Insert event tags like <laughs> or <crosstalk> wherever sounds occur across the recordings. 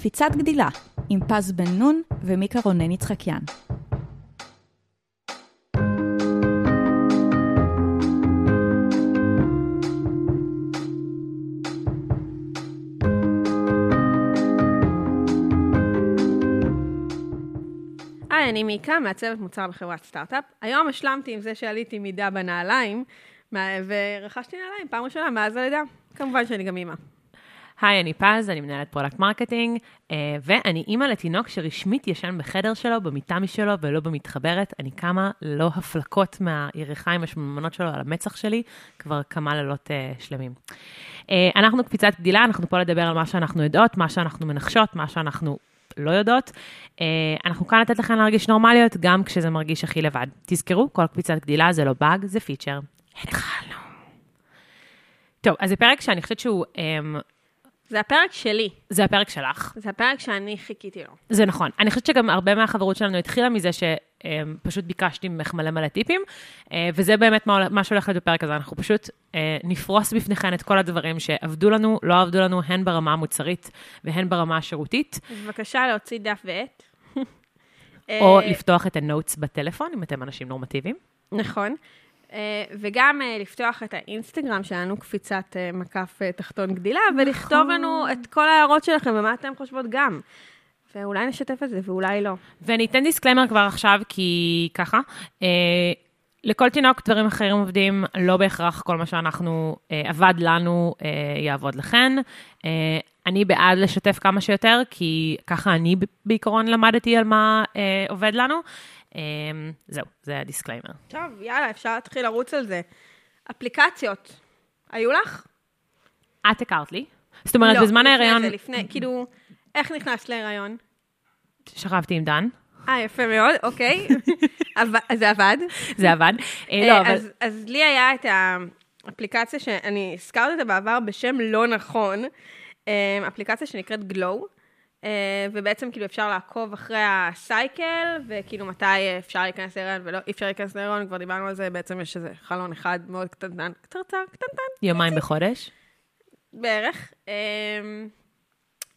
קפיצת גדילה, עם פז בן נון ומיקה רונן יצחקיאן. היי, אני מיקה, מעצבת מוצר בחברת סטארט-אפ. היום השלמתי עם זה שעליתי מידה בנעליים, ורכשתי נעליים פעם ראשונה מאז הלידה. כמובן שאני גם אימא. היי, אני פז, אני מנהלת product marketing, אה, ואני אימא לתינוק שרשמית ישן בחדר שלו, במיטה משלו ולא במתחברת. אני קמה ללא הפולקעס מהירכיים השמנמנות שלו על המצח שלי, כבר כמה לילות אה, שלמים. אה, אנחנו קפיצת גדילה, אנחנו פה לדבר על מה שאנחנו יודעות, מה שאנחנו מנחשות, מה שאנחנו לא יודעות. אנחנו כאן לתת לכם להרגיש נורמליות, גם כשזה מרגיש הכי לבד. תזכרו, כל קפיצת גדילה זה לא באג, זה פיצ'ר. התחלנו. טוב, אז זה פרק שאני חושבת שהוא... אמ, זה הפרק שלי, זה הפרק שלך. זה הפרק שאני חיכיתי לו. זה נכון. אני חושבת שגם הרבה מהחברות שלנו התחילה מזה שפשוט ביקשתי ממך מלא מלא טיפים, אה, וזה באמת מה, מה שהולך להיות בפרק הזה. אנחנו פשוט אה, נפרוס בפניכם את כל הדברים שעבדו לנו, לא עבדו לנו, הן ברמה המוצרית והן ברמה השירותית, בבקשה להוציא דף ועט. או אה, לפתוח את ה notes בטלפון, אם אתם אנשים נורמטיביים. נכון. אה, וגם אה, לפתוח את האינסטגרם שלנו, קפיצת אה, מקף תחתון גדילה, ולכתוב לנו את כל ההערות שלכם ומה אתם חושבות גם. ואולי נשתף את זה ואולי לא. ואני אתן disclaimer כבר עכשיו, כי ככה, אה, לכל תינוק דברים אחרים עובדים, לא בהכרח כל מה שאנחנו, אה, עבד לנו, אה, יעבוד לכן. אה, אני בעד לשתף כמה שיותר, כי ככה אני בעיקרון למדתי על מה אה, עובד לנו. אה, זהו, זה ה disclaimer. טוב, יאללה, אפשר להתחיל לרוץ על זה. אפליקציות, היו לך? את הכרת לי. זאת אומרת, לא, בזמן לפני ההיריון, זה, לפני, כאילו, איך נכנסת להיריון? שכבתי עם דן, אה, יפה מאוד, אוקיי. <laughs> זה עבד. זה עבד. אה, לא, אה, אבל... אז, אז לי היה את האפליקציה שאני הזכרתי אותה בעבר בשם לא נכון, אה, אפליקציה שנקראת גלו, ובעצם כאילו אפשר לעקוב אחרי הסייקל, וכאילו מתי אפשר להיכנס להיריון ולא אי אפשר להיכנס להיריון, כבר דיברנו על זה, בעצם יש איזה חלון אחד מאוד קטנטן, קטנטן, קטנטן, יומיים בחודש. בערך. אמ,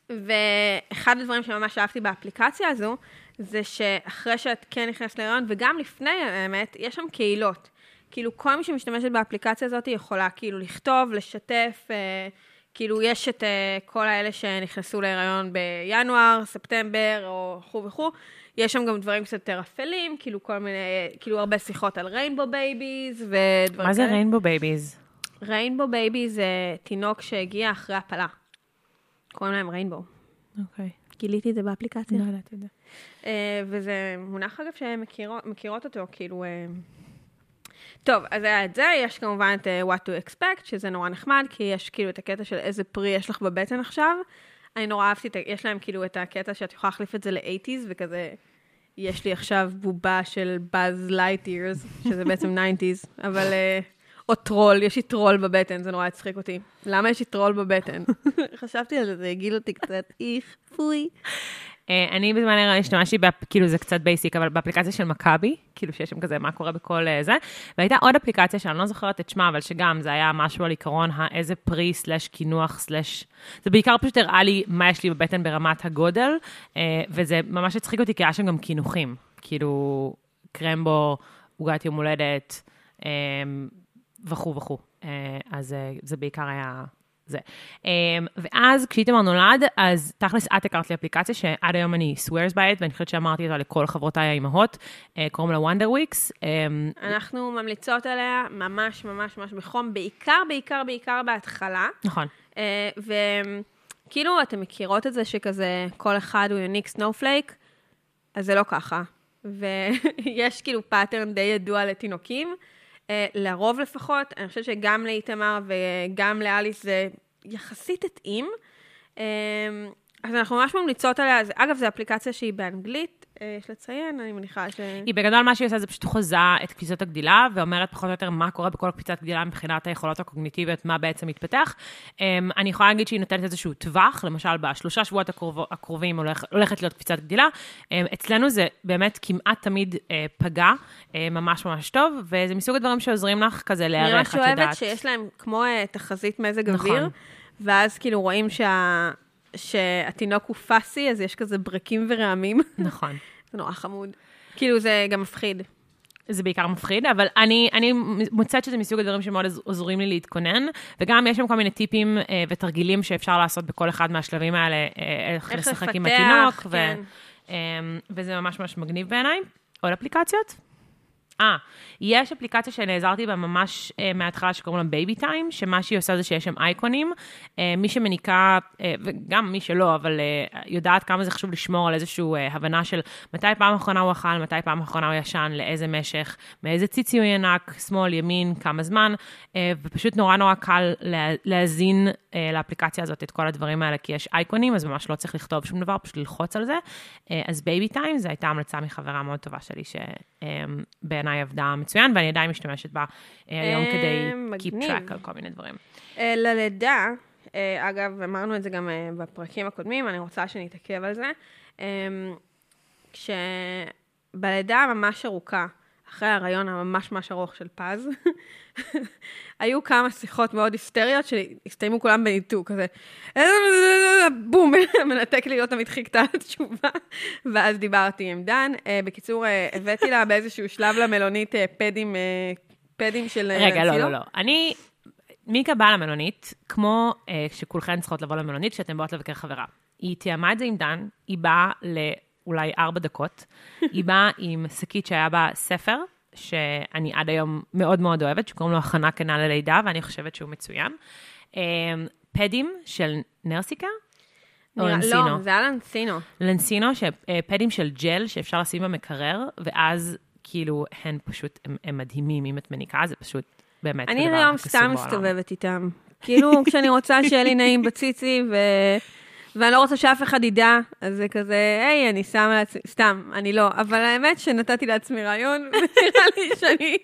ואחד הדברים שממש אהבתי באפליקציה הזו, זה שאחרי שאת כן נכנסת להיריון, וגם לפני האמת, יש שם קהילות. כאילו, כל מי שמשתמשת באפליקציה הזאת יכולה כאילו לכתוב, לשתף, אה, כאילו, יש את אה, כל האלה שנכנסו להיריון בינואר, ספטמבר, או וכו' וכו'. יש שם גם דברים קצת יותר אפלים, כאילו כל מיני, כאילו הרבה שיחות על rainbow babies ודברים מה זה כאלה. rainbow babies? rainbow baby זה תינוק שהגיע אחרי הפלה. קוראים להם rainbow. אוקיי. גיליתי את זה באפליקציה. לא ידעתי את זה. אה, וזה מונח, אגב, שהן מכירות, מכירות אותו, כאילו... טוב, אז היה את זה, יש כמובן את אה, what to expect, שזה נורא נחמד, כי יש כאילו את הקטע של איזה פרי יש לך בבטן עכשיו. אני נורא אהבתי, יש להם כאילו את הקטע שאת יכולה להחליף את זה ל-80's, וכזה, יש לי עכשיו בובה של באז לייטיר, שזה בעצם <laughs> 90's, אבל... אה, או טרול, יש לי טרול בבטן, זה נורא הצחיק אותי. למה יש לי טרול בבטן? <laughs> חשבתי על זה, זה הגעיל אותי קצת, איך, פוי. אה, אני בזמן ההיריון השתמשתי, כאילו זה קצת basic, אבל באפליקציה של מכבי, כאילו שיש שם כזה מה קורה בכל אה, זה, והייתה עוד אפליקציה שאני לא זוכרת את שמה, אבל שגם זה היה משהו על עיקרון האיזה פרי slash קינוח slash, זה בעיקר פשוט הראה לי מה יש לי בבטן ברמת הגודל, אה, וזה ממש הצחיק אותי, כי היה שם גם קינוחים, כאילו קרמבו, עוגת יום הולדת, וכו' וכו'. אז זה בעיקר היה זה. Um, ואז כשאיתמר נולד, אז תכלס את הכרת לי אפליקציה שעד היום אני swears by it, ואני חושבת שאמרתי אותה לכל חברותיי האימהות, uh, קוראים לה Wonder Weeks. Um, אנחנו ממליצות עליה ממש ממש ממש בחום, בעיקר, בעיקר, בעיקר בהתחלה. נכון. אה, וכאילו, אתם מכירות את זה שכזה כל אחד הוא unique snowflake, אז זה לא ככה. <laughs> ויש כאילו pattern די ידוע לתינוקים, אה, לרוב לפחות, אני חושבת שגם לאיתמר וגם לאליס זה יחסית התאים. אה, אז אנחנו ממש ממליצות עליה, אגב, זו אפליקציה שהיא באנגלית, אה, יש לציין, אני מניחה ש... היא בגדול מה שהיא עושה זה פשוט חוזה את קפיצות הגדילה, ואומרת פחות או יותר מה קורה בכל קפיצת גדילה מבחינת היכולות הקוגניטיביות, מה בעצם מתפתח. Um, אני יכולה להגיד שהיא נותנת איזשהו טווח, למשל בשלושה שבועות הקרוב, הקרובים הולך, הולכת להיות קפיצת גדילה. Um, אצלנו זה באמת כמעט תמיד uh, פגע, uh, ממש ממש טוב, וזה מסוג הדברים שעוזרים לך כזה אני להיערך, ממש את יודעת. אוהבת שיש להם כמו אה, תחזית מזג נכון. אוויר, ואז כאילו רואים שה... שהתינוק הוא פאסי, אז יש כזה ברקים ורעמים. נכון. <laughs> זה נורא חמוד. כאילו, זה גם מפחיד. זה בעיקר מפחיד, אבל אני, אני מוצאת שזה מסוג הדברים שמאוד עוזרים לי להתכונן, וגם יש שם כל מיני טיפים אה, ותרגילים שאפשר לעשות בכל אחד מהשלבים האלה, אה, איך לשחק עם התינוק, כן. ו, אה, וזה ממש ממש מגניב בעיניי. עוד אפליקציות? אה, יש אפליקציה שנעזרתי בה ממש uh, מההתחלה שקוראים לה Baby Time, שמה שהיא עושה זה שיש שם אייקונים. Uh, מי שמניקה, uh, וגם מי שלא, אבל uh, יודעת כמה זה חשוב לשמור על איזושהי uh, הבנה של מתי פעם אחרונה הוא אכל, מתי פעם אחרונה הוא ישן, לאיזה משך, מאיזה ציצי הוא ינק, שמאל, ימין, כמה זמן, uh, ופשוט נורא נורא קל לה, להזין uh, לאפליקציה הזאת את כל הדברים האלה, כי יש אייקונים, אז ממש לא צריך לכתוב שום דבר, פשוט ללחוץ על זה. Uh, אז Baby Time, זו הייתה המלצה מחברה מאוד טובה שלי, שבעיניי עבדה מצוין, ואני עדיין משתמשת בה אה, היום כדי keep track על כל מיני דברים. אה, ללידה, אה, אגב, אמרנו את זה גם בפרקים הקודמים, אני רוצה שנתעכב על זה. כשבלידה הממש ארוכה, אחרי ההריון הממש ממש ארוך של פז, <laughs> היו כמה שיחות מאוד היסטריות שהסתיימו כולם בניתוק, כזה, בום, <laughs> מנתק לי, לא תמיד חיכתה התשובה, ואז דיברתי עם דן. בקיצור, הבאתי לה באיזשהו שלב למלונית פדים, פדים של... רגע, לא, לא, לא. אני, מיקה באה למלונית, כמו שכולכן צריכות לבוא למלונית כשאתן באות לבקר חברה. היא תיאמה את זה עם דן, היא באה ל... אולי ארבע דקות. היא באה עם שקית שהיה בה ספר, שאני עד היום מאוד מאוד אוהבת, שקוראים לו הכנה כנה ללידה, ואני חושבת שהוא מצוין. אמ, פדים של נרסיקה? או לנסינו? לא, זה היה לנסינו. לנסינו, אה, פדים של ג'ל שאפשר לשים במקרר, ואז כאילו, הן פשוט, הם, הם מדהימים, אם את מניקה, זה פשוט באמת אני היום סתם מסתובבת איתם. כאילו, כשאני רוצה שיהיה לי נעים בציצי, ו... ואני לא רוצה שאף אחד ידע, אז זה כזה, היי, אני שמה לעצמי, סתם, אני לא. אבל האמת שנתתי לעצמי רעיון, <laughs> ונראה לי שאני...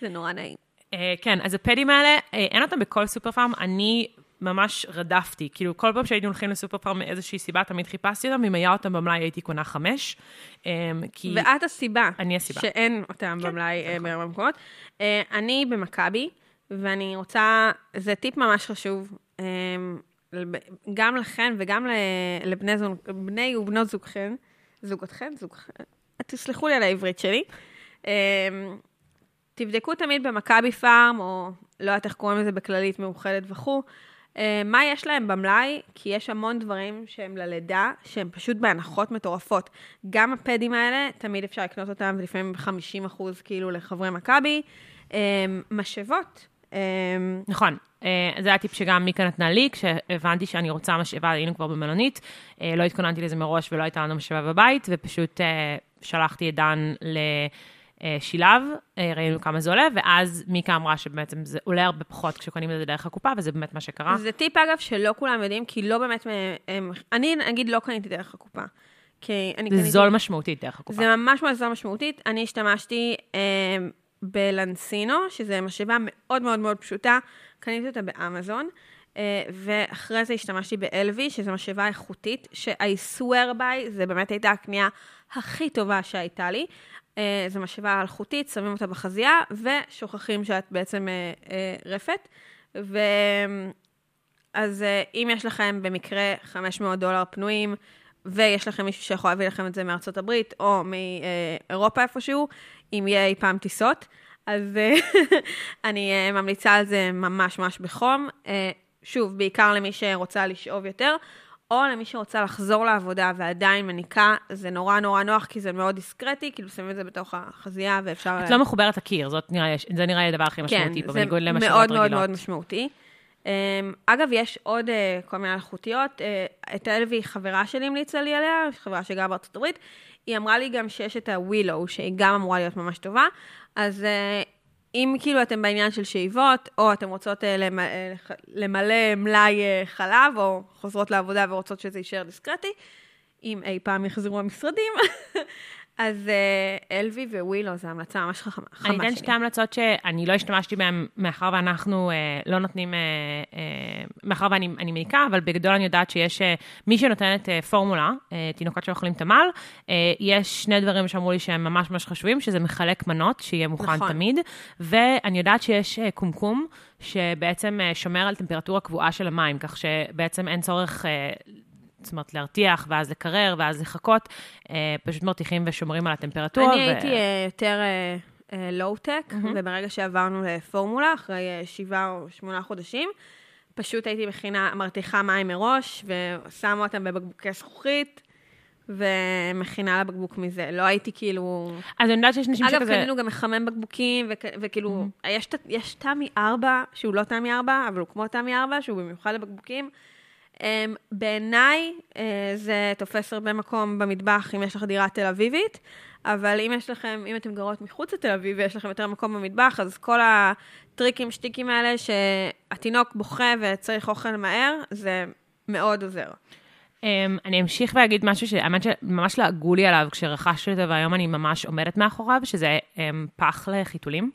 זה נורא נעים. Uh, כן, אז הפדים האלה, uh, אין אותם בכל סופר פארם, אני ממש רדפתי. כאילו, כל פעם שהיינו הולכים לסופר פארם מאיזושהי סיבה, תמיד חיפשתי אותם, אם היה אותם במלאי הייתי קונה חמש. Um, כי... ואת הסיבה. אני הסיבה. שאין אותם כן, במלאי נכון. בהרבה מקומות. Uh, אני במכבי, ואני רוצה, זה טיפ ממש חשוב. גם לכן וגם לבני זוג, בני ובנות זוגכן, זוגותכן, זוגכן, תסלחו לי על העברית שלי. אמ, תבדקו תמיד במכבי פארם, או לא יודעת איך קוראים לזה בכללית מאוחדת וכו', אמ, מה יש להם במלאי, כי יש המון דברים שהם ללידה, שהם פשוט בהנחות מטורפות. גם הפדים האלה, תמיד אפשר לקנות אותם, ולפעמים ב-50% כאילו לחברי מכבי. אמ, משאבות, נכון, זה היה טיפ שגם מיקה נתנה לי, כשהבנתי שאני רוצה משאבה, היינו כבר במלונית, אה, לא התכוננתי לזה מראש ולא הייתה לנו משאבה בבית, ופשוט אה, שלחתי את דן לשילב, ראינו כמה זה עולה, ואז מיקה אמרה שבעצם זה עולה הרבה פחות כשקונים את זה דרך הקופה, וזה באמת מה שקרה. זה טיפ, אגב, שלא כולם יודעים, כי לא באמת, אני נגיד לא קניתי דרך הקופה. זה קניתי... זול משמעותית דרך הקופה. זה ממש ממש זול משמעותית. אני השתמשתי בלנסינו, שזה משאבה מאוד מאוד מאוד פשוטה, קניתי אותה באמזון, אה, ואחרי זה השתמשתי באלווי, שזו משאבה איכותית, ש-I swear by, זה באמת הייתה הקנייה הכי טובה שהייתה לי. אה, זו משאבה אלחוטית, שמים אותה בחזייה, ושוכחים שאת בעצם אה, רפת. ו... אז אם יש לכם במקרה 500 דולר פנויים, ויש לכם מישהו שיכול להביא לכם את זה מארצות הברית, או מאירופה איפשהו, אם יהיה אי פעם טיסות. אז אה, <laughs> אני אה, ממליצה על זה ממש ממש בחום. אה, שוב, בעיקר למי שרוצה לשאוב יותר, או למי שרוצה לחזור לעבודה ועדיין מניקה, זה נורא נורא נוח, כי זה מאוד דיסקרטי, כאילו שמים את זה בתוך החזייה ואפשר... את לא מחוברת לקיר, זאת נראה, זה נראה לי הדבר הכי משמעותי כן, פה, בניגוד למשאבות רגילות. כן, זה מאוד מאוד מאוד משמעותי. אגב, יש עוד כל מיני אלחוטיות. את אלווי, חברה שלי המליצה לי עליה, חברה שגרה בארצות הברית. היא אמרה לי גם שיש את הווילו, שהיא גם אמורה להיות ממש טובה. אז uh, אם כאילו אתם בעניין של שאיבות, או אתם רוצות למ- uh, למלא מלאי חלב, או חוזרות לעבודה ורוצות שזה יישאר דיסקרטי, אם אי פעם יחזרו המשרדים, אז אה, אלוי ווילו, זו המלצה ממש חכמה חמה אני שלי. אתן שתי המלצות שאני לא השתמשתי בהן, מאחר ואנחנו אה, לא נותנים, אה, מאחר ואני אני מעיקה, אבל בגדול אני יודעת שיש, מי שנותנת פורמולה, תינוקות שאוכלים תמ"ל, יש שני דברים שאמרו לי שהם ממש ממש חשובים, שזה מחלק מנות, שיהיה מוכן נכון. תמיד, ואני יודעת שיש קומקום, שבעצם שומר על טמפרטורה קבועה של המים, כך שבעצם אין צורך... אה, זאת אומרת, להרתיח, ואז לקרר, ואז לחכות, אה, פשוט מרתיחים ושומרים על הטמפרטורה. אני ו- הייתי אה, יותר לואו-טק, מהמם. וברגע שעברנו לפורמולה, אחרי אה, שבעה או שמונה חודשים, פשוט הייתי מכינה, מרתיחה מים מראש, ושמה אותם בבקבוקי זכוכית, ומכינה לבקבוק מזה. לא הייתי כאילו... אז אני יודעת שיש אנשים אגב, שכזה... קנינו גם מחמם בקבוקים, וכ- וכאילו, יש תמי 4, שהוא לא תמי 4, אבל הוא כמו תמי 4, שהוא במיוחד לבקבוקים. Um, בעיניי, uh, זה תופס הרבה מקום במטבח אם יש לך דירה תל אביבית, אבל אם יש לכם, אם אתם גרות מחוץ לתל אביב ויש לכם יותר מקום במטבח, אז כל הטריקים, שטיקים האלה, שהתינוק בוכה וצריך אוכל מהר, זה מאוד עוזר. Um, אני אמשיך ואגיד משהו שהאמת שממש לעגו לי עליו כשרכשתי אותו, והיום אני ממש עומדת מאחוריו, שזה um, פח לחיתולים.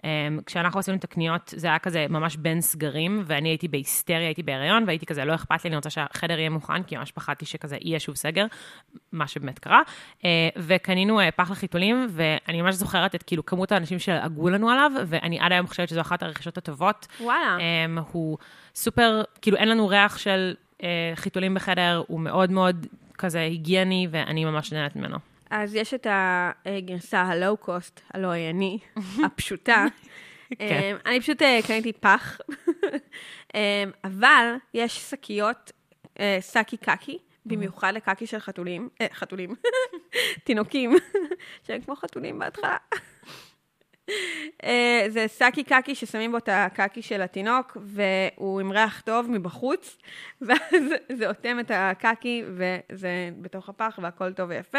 Um, כשאנחנו עשינו את הקניות, זה היה כזה ממש בין סגרים, ואני הייתי בהיסטריה, הייתי בהיריון, והייתי כזה, לא אכפת לי, אני רוצה שהחדר יהיה מוכן, כי ממש פחדתי שכזה יהיה שוב סגר, מה שבאמת קרה. Uh, וקנינו uh, פח לחיתולים, ואני ממש זוכרת את כאילו כמות האנשים שלעגו לנו עליו, ואני עד היום חושבת שזו אחת הרכישות הטובות. וואלה. Um, הוא סופר, כאילו אין לנו ריח של uh, חיתולים בחדר, הוא מאוד מאוד כזה היגייני, ואני ממש נהנית ממנו. אז יש את הגרסה הלואו-קוסט, הלא היא אני, <laughs> הפשוטה. כן. אמ, אני פשוט אה, קניתי פח, <laughs> אמ, אבל יש שקיות, אה, סאקי קקי, במיוחד לקקי של חתולים, אה, חתולים, <laughs> תינוקים, שהם כמו חתולים בהתחלה. זה סאקי קקי ששמים בו את הקקי של התינוק, והוא עם ריח טוב מבחוץ, ואז זה אוטם את הקקי, וזה בתוך הפח, והכל טוב ויפה.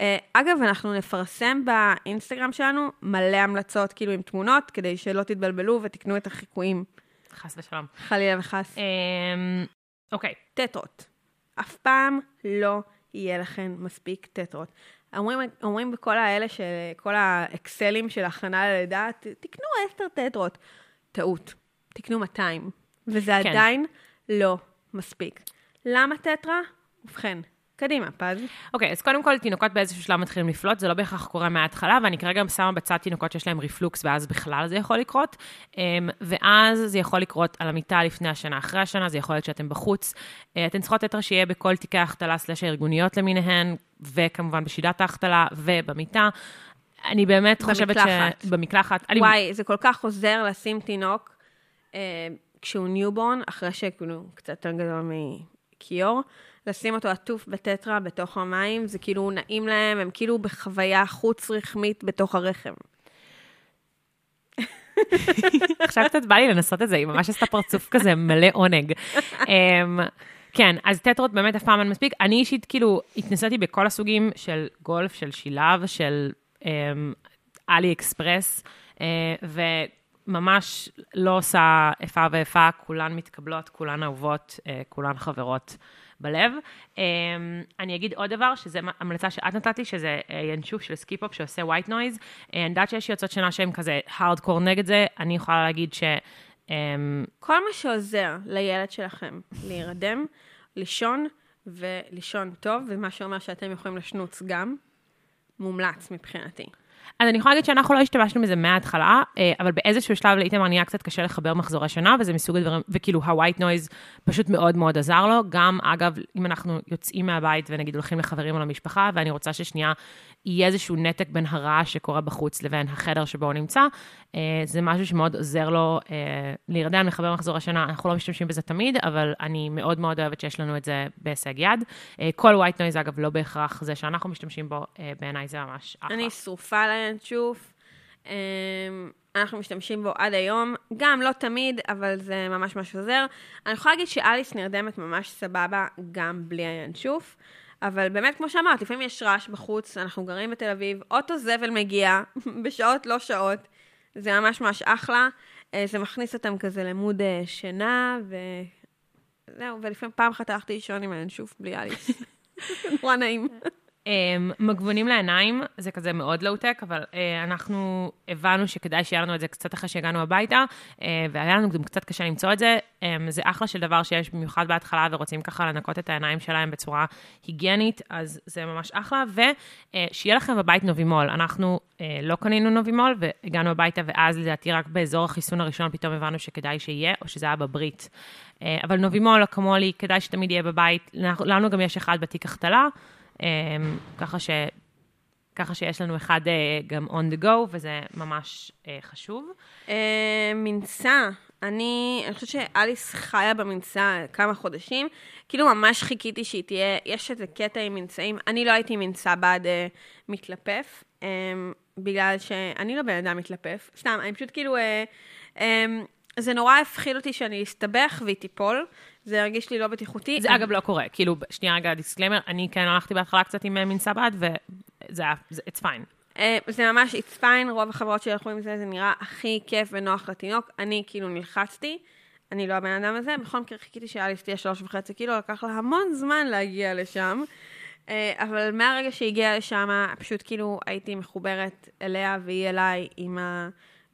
אה, אגב, אנחנו נפרסם באינסטגרם שלנו מלא המלצות, כאילו עם תמונות, כדי שלא תתבלבלו ותקנו את החיקויים, חס ושלום. חלילה וחס. אמ, אוקיי, טטרות. אף פעם לא יהיה לכם מספיק טטרות. אומרים, אומרים בכל האלה, של, כל האקסלים של הכנה ללידה, "ת- תקנו 10 טטרות. טעות. תקנו 200. וזה כן. עדיין לא מספיק. למה טטרה? ובכן, קדימה, פז. אוקיי, אז קודם כל, תינוקות באיזשהו שלב מתחילים לפלוט, זה לא בהכרח קורה מההתחלה, ואני כרגע שמה בצד תינוקות שיש להם רפלוקס, ואז בכלל זה יכול לקרות. אמ, ואז זה יכול לקרות על המיטה לפני השנה, אחרי השנה, זה יכול להיות שאתם בחוץ. אה, אתן צריכות טטרה שיהיה בכל תיקי ההחתלה slash הארגוניות למיניהן, וכמובן בשידת ההחתלה ובמיטה. אני באמת חושבת ש... במקלחת. במקלחת. אני- וואי, זה כל כך עוזר לשים תינוק אה, כשהוא newborn, אחרי שכאילו הוא קצת יותר גדול מכיור, לשים אותו עטוף בטטרה בתוך המים, זה כאילו נעים להם, הם כאילו בחוויה חוץ-רחמית בתוך הרחם. עכשיו קצת בא לי לנסות את זה, היא ממש עשתה פרצוף כזה מלא עונג. אמ, כן, אז טטרות באמת אף פעם אין מספיק. אני אישית כאילו התנסיתי בכל הסוגים של גולף, של שילב, של אמ, אלי אקספרס, אה, וממש לא עושה איפה ואיפה, כולן מתקבלות, כולן אהובות, אה, כולן חברות. בלב. Um, אני אגיד עוד דבר, שזה המלצה שאת נתת לי, שזה uh, ינשוף של Skip Hop שעושה white noise. Uh, אני יודעת שיש יועצות שינה שהן כזה הארדקור נגד זה, אני יכולה להגיד ש... Um, כל מה שעוזר לילד שלכם להירדם, לישון ולישון טוב, ומה שאומר שאתם יכולים לשנוץ גם, מומלץ מבחינתי. אז אני יכולה להגיד שאנחנו לא השתמשנו בזה מההתחלה, אה, אבל באיזשהו שלב לאיתמר נהיה קצת קשה לחבר מחזורי שינה, וזה מסוג הדברים, וכאילו ה-white noise פשוט מאוד מאוד עזר לו. גם, אגב, אם אנחנו יוצאים מהבית ונגיד הולכים לחברים או למשפחה, ואני רוצה ששנייה יהיה איזשהו נתק בין הרעש שקורה בחוץ לבין החדר שבו הוא נמצא, אה, זה משהו שמאוד עוזר לו אה, להירדם, לחבר מחזורי שינה. אנחנו לא משתמשים בזה תמיד, אבל אני מאוד מאוד אוהבת שיש לנו את זה בהישג יד. כל white noise, אגב, לא בהכרח זה שאנחנו משתמשים בו, בעיניי זה ממש אחלה. אני שרופה על הינשוף. אמ, אנחנו משתמשים בו עד היום, גם לא תמיד, אבל זה ממש ממש עוזר. אני יכולה להגיד שאליס נרדמת ממש סבבה גם בלי הינשוף, אבל באמת, כמו שאמרת, לפעמים יש רעש בחוץ, אנחנו גרים בתל אביב, אוטו זבל מגיע, <laughs> בשעות לא שעות, זה ממש ממש אחלה. אה, זה מכניס אותם כזה למוד אה, שינה, וזהו, ולפעמים פעם אחת הלכתי לישון עם הינשוף בלי אליס. נורא <laughs> נעים. אמ, מגבונים לעיניים, זה כזה מאוד לואו-טק, אבל אה, אנחנו הבנו שכדאי שיהיה לנו את זה קצת אחרי שהגענו הביתה, אה, והיה לנו גם קצת קשה למצוא את זה. אה, זה אחלה של דבר שיש במיוחד בהתחלה, ורוצים ככה לנקות את העיניים שלהם בצורה היגיינית, אז זה ממש אחלה. ושיהיה לכם בבית נובימול. אנחנו אה, לא קנינו נובימול, והגענו הביתה, ואז לדעתי רק באזור החיסון הראשון פתאום הבנו שכדאי שיהיה, או שזה היה בברית. אה, אבל נובימול, אקמולי, כדאי שתמיד יהיה בבית. לנו גם יש אחד בתיק החתלה. אמ, ככה, ש, ככה שיש לנו אחד אה, גם on the go, וזה ממש אה, חשוב. אה, מנסה. אני, אני חושבת שאליס חיה במנסה כמה חודשים. כאילו ממש חיכיתי שהיא תהיה, יש איזה קטע עם מנשאים. אני לא הייתי מנסה בעד אה, מתלפף, אה, בגלל שאני לא בן אדם מתלפף. סתם, אני פשוט כאילו... אה, אה, זה נורא הפחיד אותי שאני אסתבך והיא תיפול. זה הרגיש לי לא בטיחותי. זה אגב לא קורה, כאילו, שנייה רגע, disclaimer, אני כן הלכתי בהתחלה קצת עם מין סדין, וזה היה, it's fine. אה, זה ממש it's fine, רוב החברות שהלכו עם זה, זה נראה הכי כיף ונוח לתינוק. אני כאילו נלחצתי, אני לא הבן אדם הזה, בכל מקרה חיכיתי שאליס תהיה שלוש וחצי קילו, לקח לה המון זמן להגיע לשם. אה, אבל מהרגע שהיא הגיעה לשם, פשוט כאילו הייתי מחוברת אליה והיא אליי עם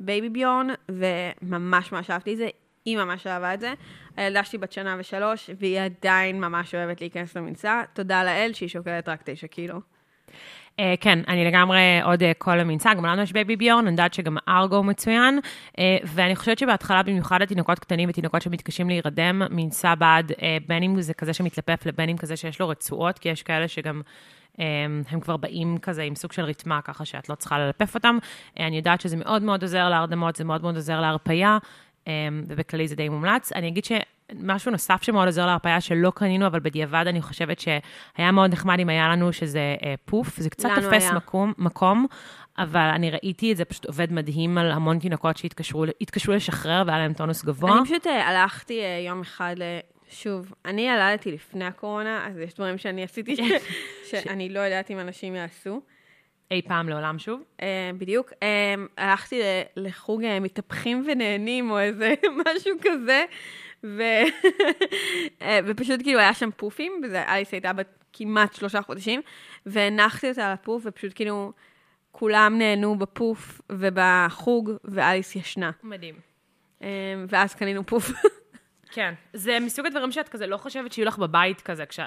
ה BabyBjörn, וממש ממש אהבתי את זה. היא ממש אהבה את זה. הילדה שלי בת שנה ושלוש, והיא עדיין ממש אוהבת להיכנס למנשא. תודה לאל שהיא שוקלת רק תשע קילו. Uh, כן, אני לגמרי עוד uh, כל המנשא, גם לנו יש BabyBjörn, אני יודעת שגם Ergo מצוין, uh, ואני חושבת שבהתחלה במיוחד לתינוקות קטנים ותינוקות שמתקשים להירדם, מנשא בד, uh, בין אם זה כזה שמתלפף לבין אם כזה שיש לו רצועות, כי יש כאלה שגם... הם כבר באים כזה עם סוג של ריתמה, ככה שאת לא צריכה ללפף אותם. אני יודעת שזה מאוד מאוד עוזר להרדמות, זה מאוד מאוד עוזר להרפייה. אמ, ובכללי זה די מומלץ. אני אגיד שמשהו נוסף שמאוד עוזר להרפאיה שלא קנינו, אבל בדיעבד אני חושבת שהיה מאוד נחמד אם היה לנו שזה אה, פוף, זה קצת תופס מקום, מקום, אבל אני ראיתי את זה פשוט עובד מדהים על המון תינוקות שהתקשרו לשחרר והיה להם טונוס גבוה. אני פשוט אה, הלכתי אה, יום אחד ל... שוב, אני ילדתי לפני הקורונה, אז יש דברים שאני עשיתי שאני לא יודעת אם אנשים יעשו. אי פעם לעולם שוב? Uh, בדיוק. Uh, הלכתי לחוג uh, מתהפכים ונהנים, או איזה <laughs> משהו כזה, ו... <laughs> ופשוט כאילו היה שם פופים, וזה אליס הייתה בת כמעט שלושה חודשים, והנחתי אותה על הפוף, ופשוט כאילו כולם נהנו בפוף ובחוג, ואליס ישנה. מדהים. ואז קנינו פוף. <laughs> כן, זה מסוג הדברים שאת כזה לא חושבת שיהיו לך בבית כזה, כש,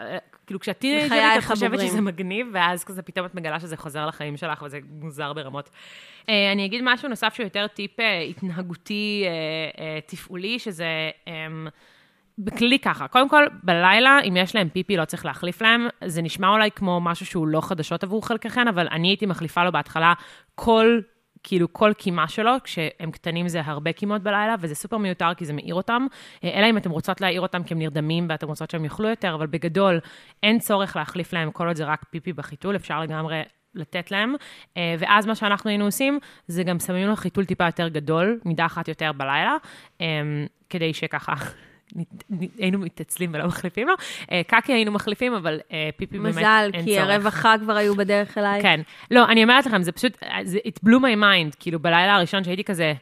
כאילו כשאת טינג'רית את חושבת שזה מגניב, ואז כזה פתאום את מגלה שזה חוזר לחיים שלך, וזה מוזר ברמות. Uh, אני אגיד משהו נוסף שהוא יותר טיפ uh, התנהגותי, uh, תפעולי, שזה... Um, בכלי ככה, קודם כל, בלילה, אם יש להם פיפי, לא צריך להחליף להם. זה נשמע אולי כמו משהו שהוא לא חדשות עבור חלקכן, אבל אני הייתי מחליפה לו בהתחלה כל כאילו כל קימה שלו, כשהם קטנים זה הרבה קימות בלילה, וזה סופר מיותר כי זה מעיר אותם. אה, אלא אם אתם רוצות להעיר אותם כי הם נרדמים ואתם רוצות שהם יאכלו יותר, אבל בגדול אין צורך להחליף להם כל עוד זה רק פיפי בחיתול, אפשר לגמרי לתת להם. אה, ואז מה שאנחנו היינו עושים, זה גם שמים לו חיתול טיפה יותר גדול, מידה אחת יותר בלילה, אה, כדי שככה היינו מתעצלים ולא מחליפים לו. אה, קקי היינו מחליפים, אבל אה, פיפי באמת אין צורך. מזל, כי הרווחה כבר היו בדרך אליי. כן. לא, אני אומרת לכם, זה פשוט, זה, it blew my mind, כאילו בלילה הראשון שהייתי כזה,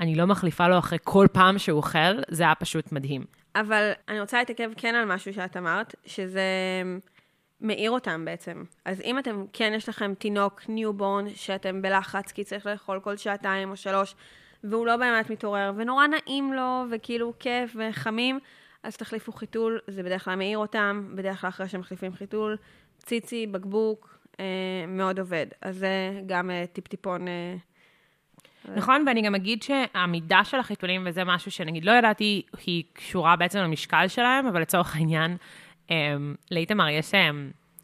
אני לא מחליפה לו אחרי כל פעם שהוא אוכל, זה היה פשוט מדהים. אבל אני רוצה להתעכב כן על משהו שאת אמרת, שזה מעיר אותם בעצם. אז אם אתם, כן יש לכם תינוק newborn, שאתם בלחץ, כי צריך לאכול כל שעתיים או שלוש, והוא לא באמת מתעורר, ונורא נעים לו, וכאילו כיף וחמים, אז תחליפו חיתול, זה בדרך כלל מעיר אותם, בדרך כלל אחרי שמחליפים חיתול, ציצי, בקבוק, אה, מאוד עובד. אז זה גם אה, טיפ-טיפון. אה, נכון, ואני גם אגיד שהמידה של החיתולים, וזה משהו שנגיד לא ידעתי, היא קשורה בעצם למשקל שלהם, אבל לצורך העניין, אה, לאיתמר יש אה,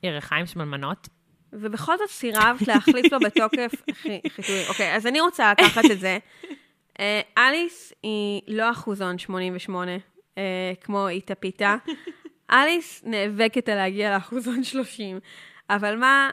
ירחיים שמנמנות. ובכל זאת סירבת להחליף לו בתוקף <laughs> חיתולים. אוקיי, אז אני רוצה לקחת את זה. אה, אליס היא לא אחוזון 88, אה, כמו איתה פיתה. <laughs> אליס נאבקת על להגיע לאחוזון 30, אבל מה,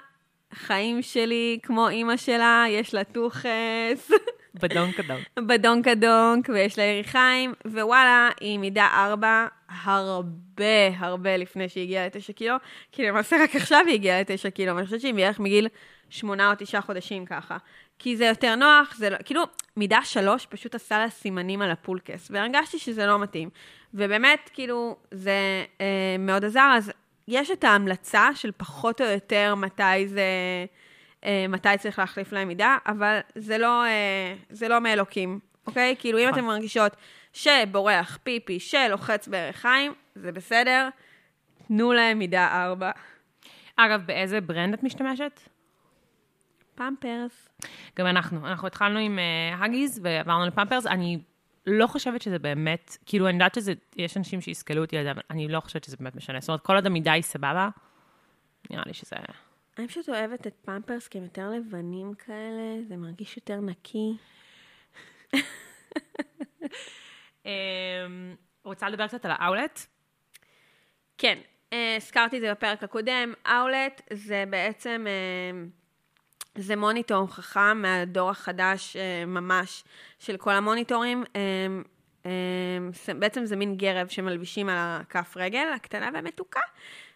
חיים שלי, כמו אימא שלה, יש לה טוחס. <laughs> בדונק הדונק. בדונק הדונק, ויש לה יריחיים, ווואלה, היא מידה 4 הרבה הרבה לפני שהיא הגיעה לתשע קילו, כי למעשה רק עכשיו היא הגיעה לתשע קילו, ואני חושבת שהיא בערך מגיל שמונה או תשעה חודשים ככה. כי זה יותר נוח, זה לא, כאילו, מידה שלוש פשוט עשה לה סימנים על הפולקס, והרגשתי שזה לא מתאים. ובאמת, כאילו, זה אה, מאוד עזר, אז יש את ההמלצה של פחות או יותר מתי זה, אה, מתי צריך להחליף להם מידה, אבל זה לא, אה, זה לא מאלוקים, אוקיי? כאילו, אם נכון. אתן מרגישות שבורח פיפי, שלוחץ בירכיים, זה בסדר, תנו להם מידה 4. אגב, באיזה ברנד את משתמשת? פמפרס. גם אנחנו. אנחנו התחלנו עם uh, הגיז ועברנו לפמפרס. אני לא חושבת שזה באמת, כאילו, אני יודעת שיש אנשים שיסכלו אותי על זה, אבל אני לא חושבת שזה באמת משנה. זאת אומרת, כל עוד המידה היא סבבה, נראה לי שזה... אני פשוט אוהבת את פמפרס כי הם יותר לבנים כאלה, זה מרגיש יותר נקי. Um, רוצה לדבר קצת על האאולט? כן, אה, הזכרתי את זה בפרק הקודם, אאולט זה בעצם, אה, זה מוניטור חכם מהדור החדש אה, ממש של כל המוניטורים. אה, אה, בעצם זה מין גרב שמלבישים על הכף רגל, הקטנה והמתוקה,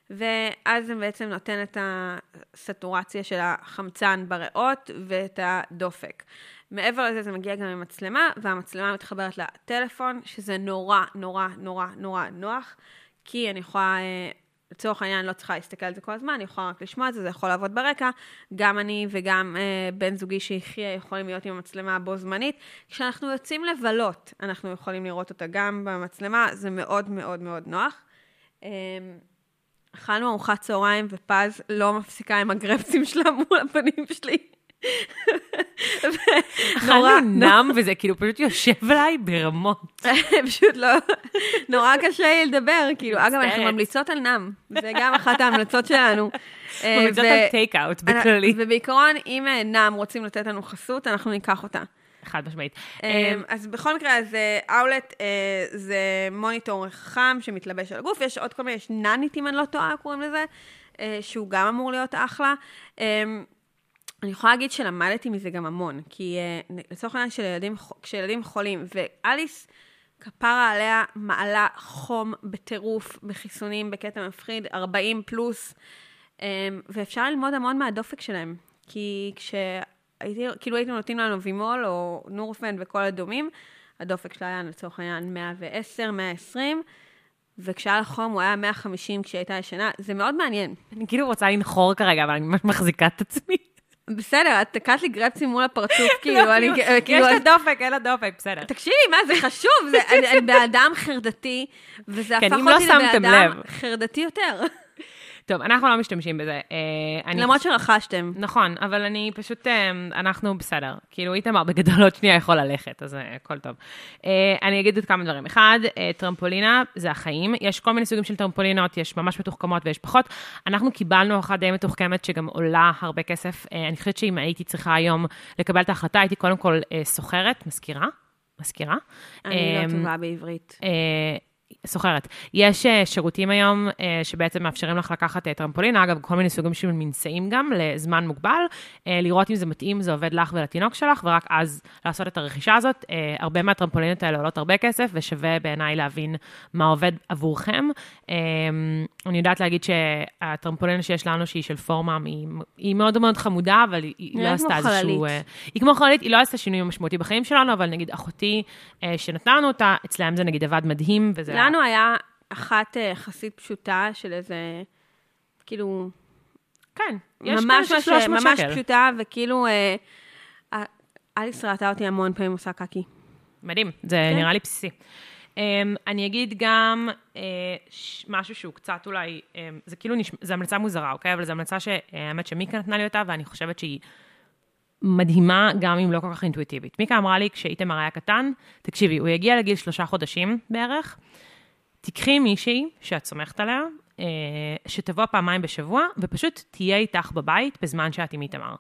ואז זה בעצם נותן את הסטורציה של החמצן בריאות ואת הדופק. מעבר לזה זה מגיע גם עם מצלמה, והמצלמה מתחברת לטלפון, שזה נורא, נורא, נורא, נורא נוח, כי אני יכולה, לצורך העניין, אני לא צריכה להסתכל על זה כל הזמן, אני יכולה רק לשמוע את זה, זה יכול לעבוד ברקע. גם אני וגם אה, בן זוגי שיחיה יכולים להיות עם המצלמה בו זמנית. כשאנחנו יוצאים לבלות, אנחנו יכולים לראות אותה גם במצלמה, זה מאוד מאוד מאוד נוח. אה, אכלנו ארוחת צהריים, ופז לא מפסיקה עם הגרפסים שלה מול הפנים שלי. אכלנו נם, וזה כאילו פשוט יושב עליי ברמות. <laughs> פשוט לא, נורא קשה לי לדבר, כאילו, אגב, אנחנו. ממליצות על נם, זה גם אחת ההמלצות שלנו. <laughs> אה, ממליצות על טייק אאוט בכללי. ובעיקרון, אם אה, נם רוצים לתת לנו חסות, אנחנו ניקח אותה. חד משמעית. אה, אמ, אז בכל מקרה, אז אאולט זה מוניטור חכם שמתלבש על הגוף, יש עוד כל מיני, יש נאנית, אם אני לא טועה, קוראים לזה, אה, שהוא גם אמור להיות אחלה. אני יכולה להגיד שלמדתי מזה גם המון, כי uh, לצורך העניין של ילדים, כשילדים חולים, ואליס, כפרה עליה, מעלה חום בטירוף, בחיסונים, בקטע מפחיד, 40 פלוס, um, ואפשר ללמוד המון מהדופק שלהם. כי כשהייתי, כאילו הייתם נותנים לנו וימול או נורפן וכל הדומים, הדופק שלה היה לצורך העניין 110, 120, וכשהיה לה חום הוא היה 150 כשהיא הייתה ישנה, זה מאוד מעניין. אני כאילו רוצה לנחור כרגע, אבל אני ממש מחזיקה את עצמי. בסדר, את תקעת לי גרפסים מול הפרצוף, <laughs> כאילו, אני, כאילו, כאילו, יש לה דופק, אין לה דופק, בסדר. תקשיבי, מה, זה חשוב, אני, אני בן אדם חרדתי, וזה כן, הפך לא אותי לבן שמתם אדם לב. חרדתי יותר. טוב, אנחנו לא משתמשים בזה. אה, אני למרות שרכשתם. נכון, אבל אני פשוט, אה, אנחנו בסדר. כאילו, איתמר בגדול עוד שנייה יכול ללכת, אז אה, הכל טוב. אני אגיד עוד כמה דברים. אחד, טרמפולינה זה החיים. יש כל מיני סוגים של טרמפולינות, יש ממש מתוחכמות ויש פחות. אנחנו קיבלנו אחת די מתוחכמת שגם עולה הרבה כסף. אני חושבת שאם הייתי צריכה היום לקבל את ההחלטה, הייתי קודם כל סוחרת, מזכירה. מזכירה. אני לא טובה בעברית. סוחרת. יש אה, שירותים היום אה, שבעצם מאפשרים לך לקחת אה, טרמפולינה, אגב, כל מיני סוגים של מנשאים גם, לזמן מוגבל, לראות אם זה מתאים, זה עובד לך ולתינוק שלך, ורק אז לעשות את הרכישה הזאת. הרבה מהטרמפולינות האלה עולות הרבה כסף, ושווה בעיניי להבין מה עובד עבורכם. אני יודעת להגיד שהטרמפולינה שיש לנו, שהיא של פורמאם, היא, היא מאוד מאוד חמודה, אבל היא, לא עשתה איזשהו... היא כמו חללית, היא לא עשתה שינוי משמעותי בחיים שלנו, אבל נגיד אחותי שנתנה לנו אותה, אצלם זה נגיד עבד מדהים, וזה... לנו היה אחת אה, יחסית פשוטה של איזה, כאילו, כן, יש ממש כאלה של 300 ממש שקל. פשוטה, וכאילו, אה, אה, אליס ראתה אותי המון פעמים עושה קקי. מדהים, זה כן. נראה לי בסיסי. Um, אני אגיד גם uh, ש- משהו שהוא קצת אולי, um, זה כאילו, נשמע, זו המלצה מוזרה, אוקיי? אבל זו המלצה שהאמת שמיקה נתנה לי אותה, ואני חושבת שהיא מדהימה, גם אם לא כל כך אינטואיטיבית. מיקה אמרה לי, כשאיתמר היה קטן, תקשיבי, הוא יגיע לגיל שלושה חודשים בערך, תיקחי מישהי שאת סומכת עליה, אה, שתבוא פעמיים בשבוע, ופשוט תהיה איתך בבית בזמן שאת עם איתמר.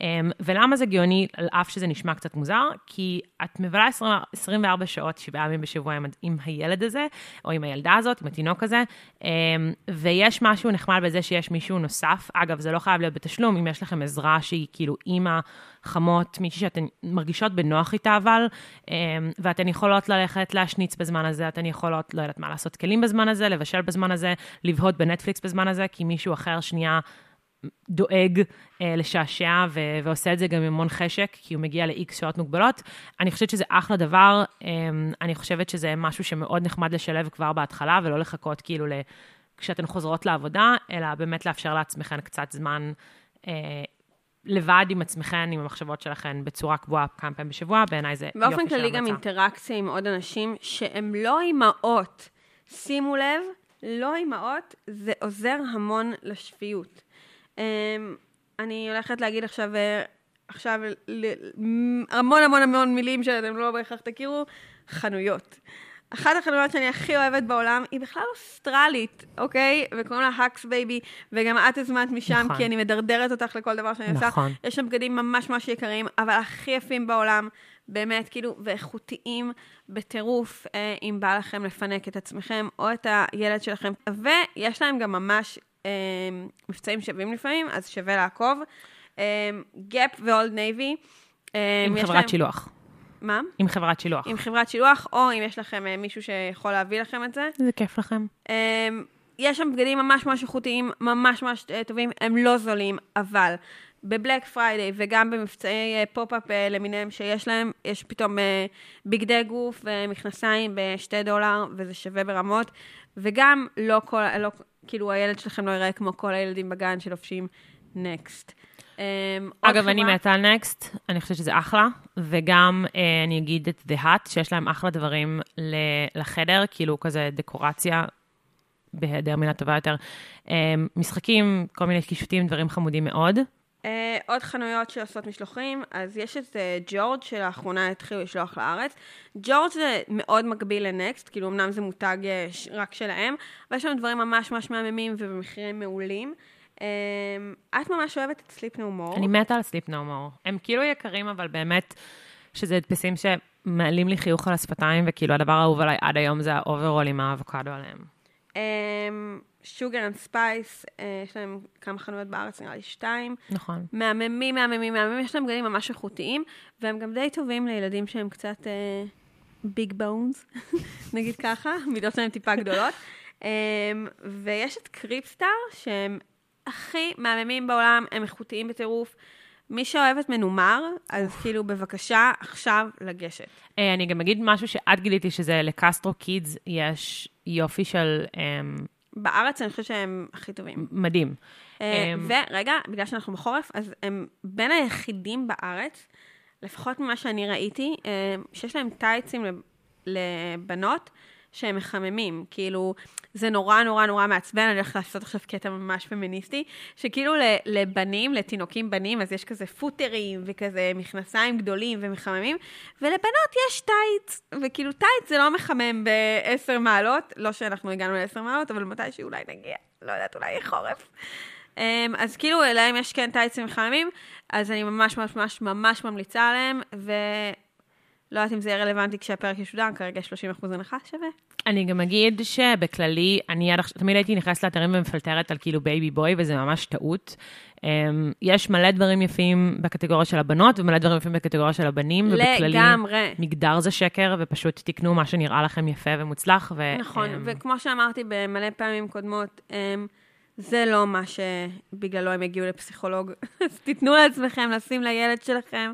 אה, ולמה זה גאוני, על אף שזה נשמע קצת מוזר? כי את מבלה 20, 24 שעות, שבעה ימים בשבוע עם, עם הילד הזה, או עם הילדה הזאת, עם התינוק הזה, אה, ויש משהו נחמד בזה שיש מישהו נוסף. אגב, זה לא חייב להיות בתשלום, אם יש לכם עזרה שהיא כאילו אימא, חמות, מישהי שאתן מרגישות בנוח איתה אבל, אה, ואתן יכולות ללכת להשניץ בזמן הזה, אתן יכולות, לא יודעת מה, לעשות כלים בזמן הזה, לבשל בזמן הזה, לבהות בנטפליקס בזמן הזה, כי מישהו אחר שנייה דואג אה, לשעשע ו- ועושה את זה גם עם המון חשק, כי הוא מגיע ל-X שעות מוגבלות. אני חושבת שזה אחלה דבר, אה, אני חושבת שזה משהו שמאוד נחמד לשלב כבר בהתחלה, ולא לחכות כאילו ל... כשאתן חוזרות לעבודה, אלא באמת לאפשר לעצמכן קצת זמן אה, לבד עם עצמכן, עם המחשבות שלכן, בצורה קבועה כמה פעמים בשבוע, בעיניי זה יופי של המלצה. באופן כללי גם אינטראקציה עם עוד אנשים שהן לא אימהות. שימו לב, לא אימהות, זה עוזר המון לשפיות. אמ, אני הולכת להגיד עכשיו, אה, עכשיו המון המון המון מילים שאתם לא בהכרח תכירו, חנויות. אחת החנויות שאני הכי אוהבת בעולם היא בכלל אוסטרלית, אוקיי? וקוראים לה Huxbaby, וגם את הזמנת משם, נכון. כי אני מדרדרת אותך לכל דבר שאני עושה. נכון. יש שם בגדים ממש ממש יקרים, אבל הכי יפים בעולם, באמת, כאילו, ואיכותיים בטירוף, אה, אם בא לכם לפנק את עצמכם או את הילד שלכם. ויש להם גם ממש מבצעים שווים לפעמים, אז שווה לעקוב. Gap ו Old Navy. עם חברת להם... שילוח. מה? עם חברת שילוח. עם חברת שילוח, או אם יש לכם אה, מישהו שיכול להביא לכם את זה. זה כיף לכם. אמ, יש שם בגדים ממש ממש איכותיים, ממש ממש אה, טובים, הם לא זולים, אבל בב Black Friday וגם במבצעי pop-up אה, למיניהם שיש להם, יש פתאום בגדי גוף ומכנסיים בשתי דולר, וזה שווה ברמות, וגם לא כל, לא, כאילו הילד שלכם לא ייראה כמו כל הילדים בגן שלובשים נקסט. אמ, אגב, אני מתה על נקסט, אני חושבת שזה אחלה, וגם אה, אני אגיד את The Hut, שיש להם אחלה דברים לחדר, כאילו כזה דקורציה, בהיעדר מילה טובה יותר. אמ, משחקים, כל מיני קישוטים, דברים חמודים מאוד. Uh, עוד חנויות שעושות משלוחים, אז יש את uh, George שלאחרונה התחילו לשלוח לארץ. ג'ורג' זה מאוד מקביל ל Next, כאילו אמנם זה מותג uh, רק שלהם, אבל יש לנו דברים ממש ממש מהממים ובמחירים מעולים. אמ, את ממש אוהבת את Sleep No More. אני מתה על Sleep No More. הם כאילו יקרים, אבל באמת, שזה הדפסים שמעלים לי חיוך על השפתיים, וכאילו הדבר האהוב עליי עד היום זה האוברול עם האבוקדו עליהם. Sugar and Spice, יש להם כמה חנויות בארץ, נראה לי שתיים. נכון. מהממים, מהממים, מהממים, יש להם בגדים ממש איכותיים, והם גם די טובים לילדים שהם קצת big uh, bones, נגיד ככה, מידות שלהם טיפה גדולות. Um, ויש את Cribstar, שהם הכי מהממים בעולם, הם איכותיים בטירוף. מי שאוהבת מנומר, אז כאילו בבקשה עכשיו לגשת. אה, אני גם אגיד משהו שאת גיליתי, שזה ל Castro Kids יש יופי של... אמ, בארץ אני חושבת שהם הכי טובים. מדהים. אה, אמ, ורגע, בגלל שאנחנו בחורף, אז הם בין היחידים בארץ, לפחות ממה שאני ראיתי, אה, שיש להם טייצים לבנות. שהם מחממים. כאילו, זה נורא נורא נורא מעצבן, אני הולכת לעשות עכשיו קטע ממש פמיניסטי, שכאילו לבנים, לתינוקים בנים, אז יש כזה פוטרים וכזה מכנסיים גדולים ומחממים, ולבנות יש טייץ, וכאילו טייץ זה לא מחמם ב-10 מעלות, לא שאנחנו הגענו ל-10 מעלות, אבל מתי שאולי נגיע, לא יודעת, אולי יהיה חורף. אמ, אז כאילו, להם יש כן טייצים מחממים, אז אני ממש ממש ממש ממליצה עליהם, ו... לא יודעת אם זה יהיה רלוונטי כשהפרק ישודר, כרגע 30% הנחה שווה. אני גם אגיד שבכללי, אני עד עכשיו, תמיד הייתי נכנסת לאתרים ומפלטרת על כאילו baby boy, וזה ממש טעות. Um, יש מלא דברים יפים בקטגוריה של הבנות, ומלא דברים יפים בקטגוריה של הבנים, ובכללי, לגמרי. מגדר זה שקר, ופשוט תקנו מה שנראה לכם יפה ומוצלח. ו, נכון, um, וכמו שאמרתי במלא פעמים קודמות, um, זה לא מה שבגללו הם יגיעו לפסיכולוג. <laughs> אז תיתנו לעצמכם לשים לילד שלכם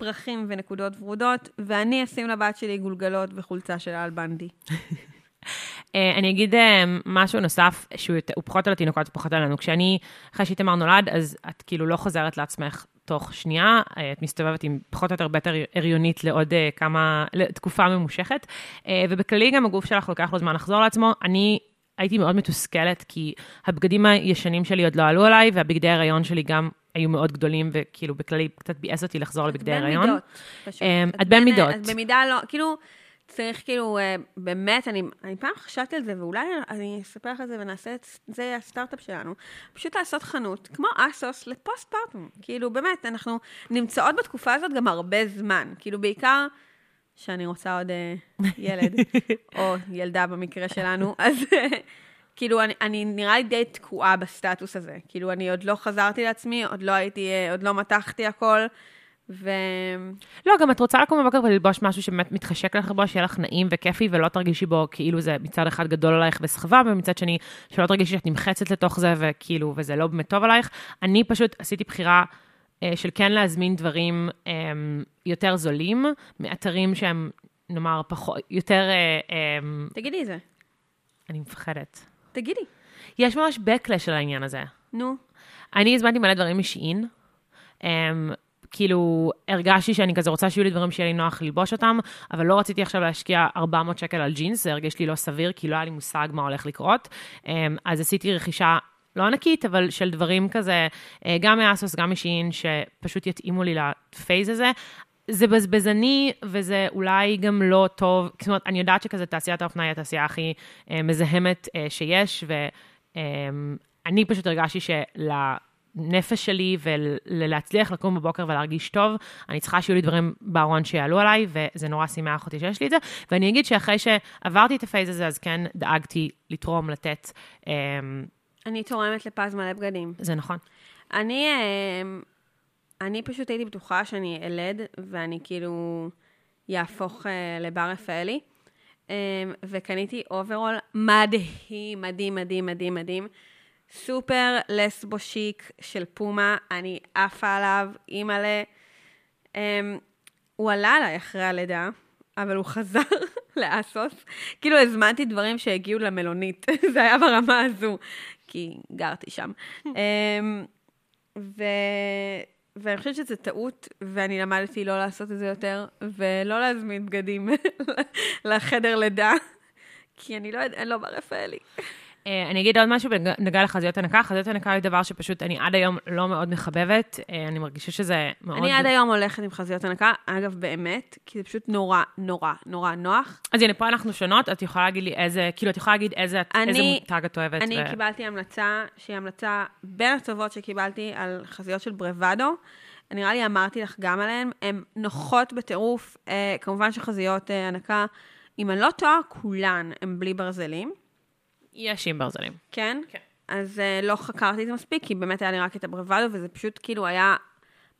פרחים ונקודות ורודות, ואני אשים לבת שלי גולגלות וחולצה של אל בנדי. <laughs> אה, אני אגיד אה, משהו נוסף, שהוא פחות על התינוקות ופחות עלינו. כשאני, אחרי שאיתמר נולד, אז את כאילו לא חוזרת לעצמך תוך שנייה, אה, את מסתובבת עם פחות או יותר בטר הריונית לעוד כמה, לתקופה ממושכת, ובכללי גם הגוף שלך לוקח לו זמן לחזור לעצמו. אני הייתי מאוד מתוסכלת, כי הבגדים הישנים שלי עוד לא עלו עליי, והבגדי ההריון שלי גם היו מאוד גדולים, וכאילו בכללי קצת ביאס אותי לחזור לבגדי הריון. בין מידות, פשוט. אמ, את בין מידות. את במידה לא, כאילו, צריך כאילו, אה, באמת, אני, אני פעם חשבתי על זה, ואולי אני אספר לך את זה ונעשה את זה הסטארט-אפ שלנו. פשוט לעשות חנות, כמו אסוס, לפוסט פארטום. כאילו, באמת, אנחנו נמצאות בתקופה הזאת גם הרבה זמן. כאילו, בעיקר... שאני רוצה עוד uh, ילד, <laughs> או ילדה במקרה שלנו, אז כאילו, אני, אני נראה לי די תקועה בסטטוס הזה. כאילו, אני עוד לא חזרתי לעצמי, עוד לא הייתי, אה, עוד לא מתחתי הכל, ו... לא, גם את רוצה לקום בבוקר וללבוש משהו שבאמת מתחשק לך בו, שיהיה לך נעים וכיפי, ולא תרגישי בו כאילו זה מצד אחד גדול עלייך וסחבה, ומצד שני, שלא תרגישי שאת נמחצת לתוך זה, וכאילו, וזה לא באמת טוב עלייך. אני פשוט עשיתי בחירה אה, של כן להזמין דברים אה, יותר זולים, מאתרים שהם, נאמר, פחות, יותר... אה, תגידי את זה. אני מפחדת. תגידי. יש ממש backlash על העניין הזה. נו. אני הזמנתי מלא דברים מ Shein. Um, כאילו, הרגשתי שאני כזה רוצה שיהיו לי דברים שיהיה לי נוח ללבוש אותם, אבל לא רציתי עכשיו להשקיע 400 שקל על ג'ינס, זה הרגיש לי לא סביר, כי לא היה לי מושג מה הולך לקרות. Um, אז עשיתי רכישה לא ענקית, אבל של דברים כזה, אה, גם מ ASOS, גם מ Shein, שפשוט יתאימו לי ל phase הזה. זה בזבזני, וזה אולי גם לא טוב, זאת אומרת, אני יודעת שכזה תעשיית האופנה היא התעשייה הכי אה, מזהמת אה, שיש, ואני פשוט הרגשתי שלנפש שלי ולהצליח לקום בבוקר ולהרגיש טוב, אני צריכה שיהיו לי דברים בארון שיעלו עליי, וזה נורא שימח אותי שיש לי את זה. ואני אגיד שאחרי שעברתי את ה phase הזה, אז כן דאגתי לתרום, לתת. אני תורמת לפז מלא בגדים. זה נכון. אני, אמ, אני פשוט הייתי בטוחה שאני אלד, ואני כאילו יהפוך אה, לבר רפאלי. אמ, וקניתי אוברול מדהים, מדהים, מדהים, מדהים, מדהים. סופר lesbo chic של Puma, אני עפה עליו, אימא'לה. אמ, הוא עלה עליי אחרי הלידה, אבל הוא חזר <laughs> לאסוס. כאילו הזמנתי דברים שהגיעו למלונית, <laughs> זה היה ברמה הזו. כי גרתי שם. <laughs> אמ, ו... ואני חושבת שזו טעות, ואני למדתי לא לעשות את זה יותר, ולא להזמין בגדים <laughs> לחדר לידה, כי אני לא יודעת, אני לא ברפאלי. אה, אני אגיד עוד משהו בנוגע לחזיות הנקה. חזיות הנקה היא דבר שפשוט אני עד היום לא מאוד מחבבת. אה, אני מרגישה שזה מאוד... אני עד היום הולכת עם חזיות הנקה, אגב, באמת, כי זה פשוט נורא, נורא, נורא נוח. אז הנה, פה אנחנו שונות, את יכולה להגיד לי איזה, כאילו, את יכולה להגיד איזה, אני, איזה מותג את אוהבת. אני ו... קיבלתי המלצה, שהיא המלצה בין הטובות שקיבלתי על חזיות של ברוואדו. נראה לי אמרתי לך גם עליהן, הן נוחות בטירוף. אה, כמובן שחזיות הנקה, אם אני לא טועה, כולן הן בלי ברזלים. יש עם ברזלים. כן? כן. אז uh, לא חקרתי את זה מספיק, כי באמת היה לי רק את הברוואדו, וזה פשוט כאילו היה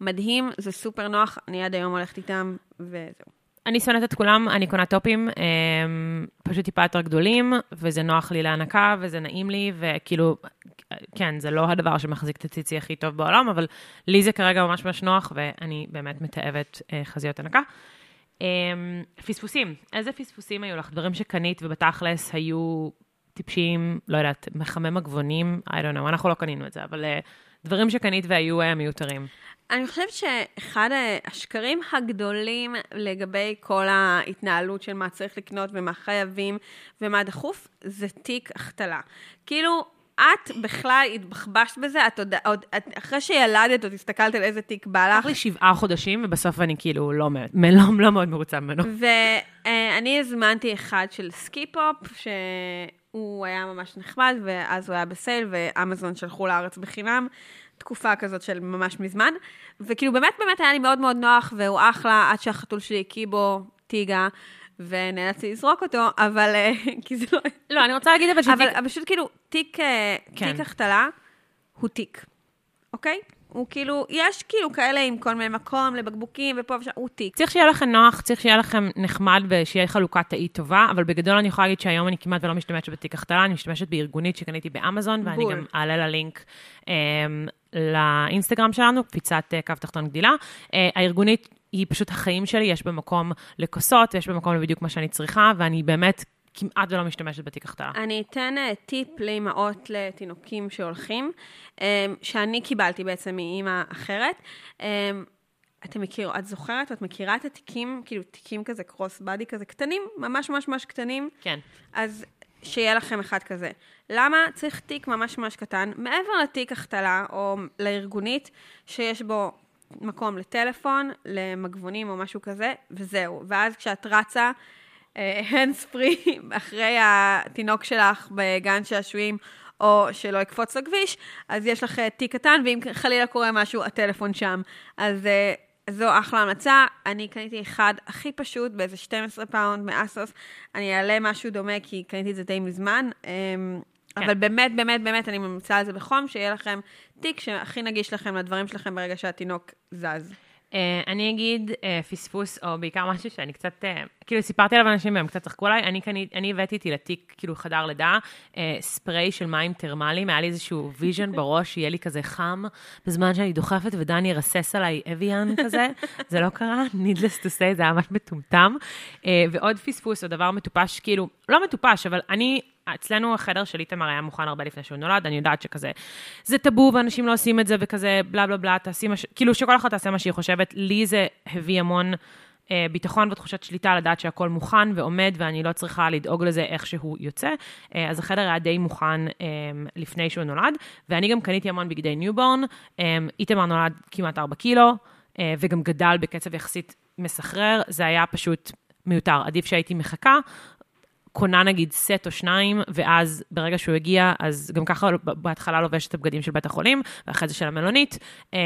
מדהים, זה סופר נוח, אני עד היום הולכת איתם, וזהו. אני שונאת את כולם, אני קונה טופים, הם, פשוט טיפה יותר גדולים, וזה נוח לי להנקה, וזה נעים לי, וכאילו, כן, זה לא הדבר שמחזיק את הציצי הכי טוב בעולם, אבל לי זה כרגע ממש ממש נוח, ואני באמת מתעבת uh, חזיות הנקה. Um, פספוסים, איזה פספוסים היו לך? דברים שקנית ובתכלס היו טיפשים, לא יודעת, מחמם מגבונים, I don't know, אנחנו לא קנינו את זה, אבל uh, דברים שקנית והיו uh, מיותרים. אני חושבת שאחד השקרים הגדולים לגבי כל ההתנהלות של מה צריך לקנות ומה חייבים ומה דחוף, זה תיק החתלה. כאילו, את בכלל התבחבשת בזה, את עוד, עוד את, אחרי שילדת, עוד הסתכלת על איזה תיק בא לך. לקח לי שבעה חודשים, ובסוף אני כאילו לא, <laughs> לא, לא, מאוד מרוצה ממנו. ואני הזמנתי אחד של Skip Hop, הוא היה ממש נחמד, ואז הוא היה בסייל, ואמזון שלחו לארץ בחינם, תקופה כזאת של ממש מזמן. וכאילו, באמת באמת היה לי מאוד מאוד נוח, והוא אחלה, עד שהחתול שלי הקיא בו טיגה. ונאלצתי לזרוק אותו, אבל... אה, <laughs> כי זה לא... לא, אני רוצה להגיד אבל שתיק... אבל פשוט כאילו, תיק, אה, כן. תיק החתלה הוא תיק, אוקיי? הוא כאילו, יש כאילו כאלה עם כל מיני מקום לבקבוקים ופה ושם, הוא תיק. צריך שיהיה לכם נוח, צריך שיהיה לכם נחמד ושיהיה חלוקת תאי טובה, אבל בגדול אני יכולה להגיד שהיום אני כמעט ולא משתמשת בתיק החתלה, אני משתמשת בארגונית שקניתי באמזון, ואני בול. גם אעלה ללינק אה, לאינסטגרם שלנו, קפיצת אה, קו תחתון גדילה. אה, הארגונית היא פשוט החיים שלי, יש במקום לכוסות, יש במקום לבדיוק מה שאני צריכה, ואני באמת כמעט ולא משתמשת בתיק החתלה. אני אתן uh, טיפ לאימהות לתינוקים שהולכים, um, שאני קיבלתי בעצם מאימא אחרת. Um, אתם מכירו, את זוכרת, את מכירה את התיקים, כאילו תיקים כזה קרוס בדי כזה קטנים, ממש ממש ממש קטנים? כן. אז שיהיה לכם אחד כזה. למה צריך תיק ממש ממש קטן, מעבר לתיק החתלה או לארגונית, שיש בו מקום לטלפון, למגבונים או משהו כזה, וזהו. ואז כשאת רצה, hands uh, free אחרי התינוק שלך בגן שעשועים, או שלא יקפוץ לכביש, אז יש לך uh, תיק קטן, ואם חלילה קורה משהו, הטלפון שם. אז uh, זו אחלה המלצה. אני קניתי אחד הכי פשוט, באיזה 12 פאונד מ ASOS. אני אעלה משהו דומה, כי קניתי את זה די מזמן. Um, כן. אבל באמת, באמת, באמת, אני ממליצה על זה בחום, שיהיה לכם תיק שהכי נגיש לכם לדברים שלכם ברגע שהתינוק זז. Uh, אני אגיד uh, פספוס, או בעיקר משהו שאני קצת, uh, כאילו סיפרתי עליו אנשים והם קצת צחקו עליי, אני, אני, אני הבאתי איתי לתיק, כאילו חדר לידה, uh, ספריי של מים טרמליים, היה לי איזשהו vision בראש, שיהיה לי כזה חם, בזמן שאני דוחפת ודני ירסס עליי Evian כזה, זה לא קרה, needless to say, זה היה ממש מטומטם. Uh, ועוד פספוס, או דבר מטופש, כאילו, לא מטופש, אבל אני אצלנו החדר של איתמר היה מוכן הרבה לפני שהוא נולד, אני יודעת שכזה, זה טאבו ואנשים לא עושים את זה וכזה בלה בלה בלה, תעשי מה ש... כאילו שכל אחת תעשה מה שהיא חושבת. לי זה הביא המון אה, ביטחון ותחושת שליטה לדעת שהכל מוכן ועומד ואני לא צריכה לדאוג לזה איך שהוא יוצא. אה, אז החדר היה די מוכן אה, לפני שהוא נולד, ואני גם קניתי המון בגדי newborn. אה, איתמר נולד כמעט 4 קילו, אה, וגם גדל בקצב יחסית מסחרר, זה היה פשוט מיותר. עדיף שהייתי מחכה, קונה נגיד סט או שניים, ואז ברגע שהוא הגיע, אז גם ככה בהתחלה לובש את הבגדים של בית החולים, ואחרי זה של המלונית. אמ,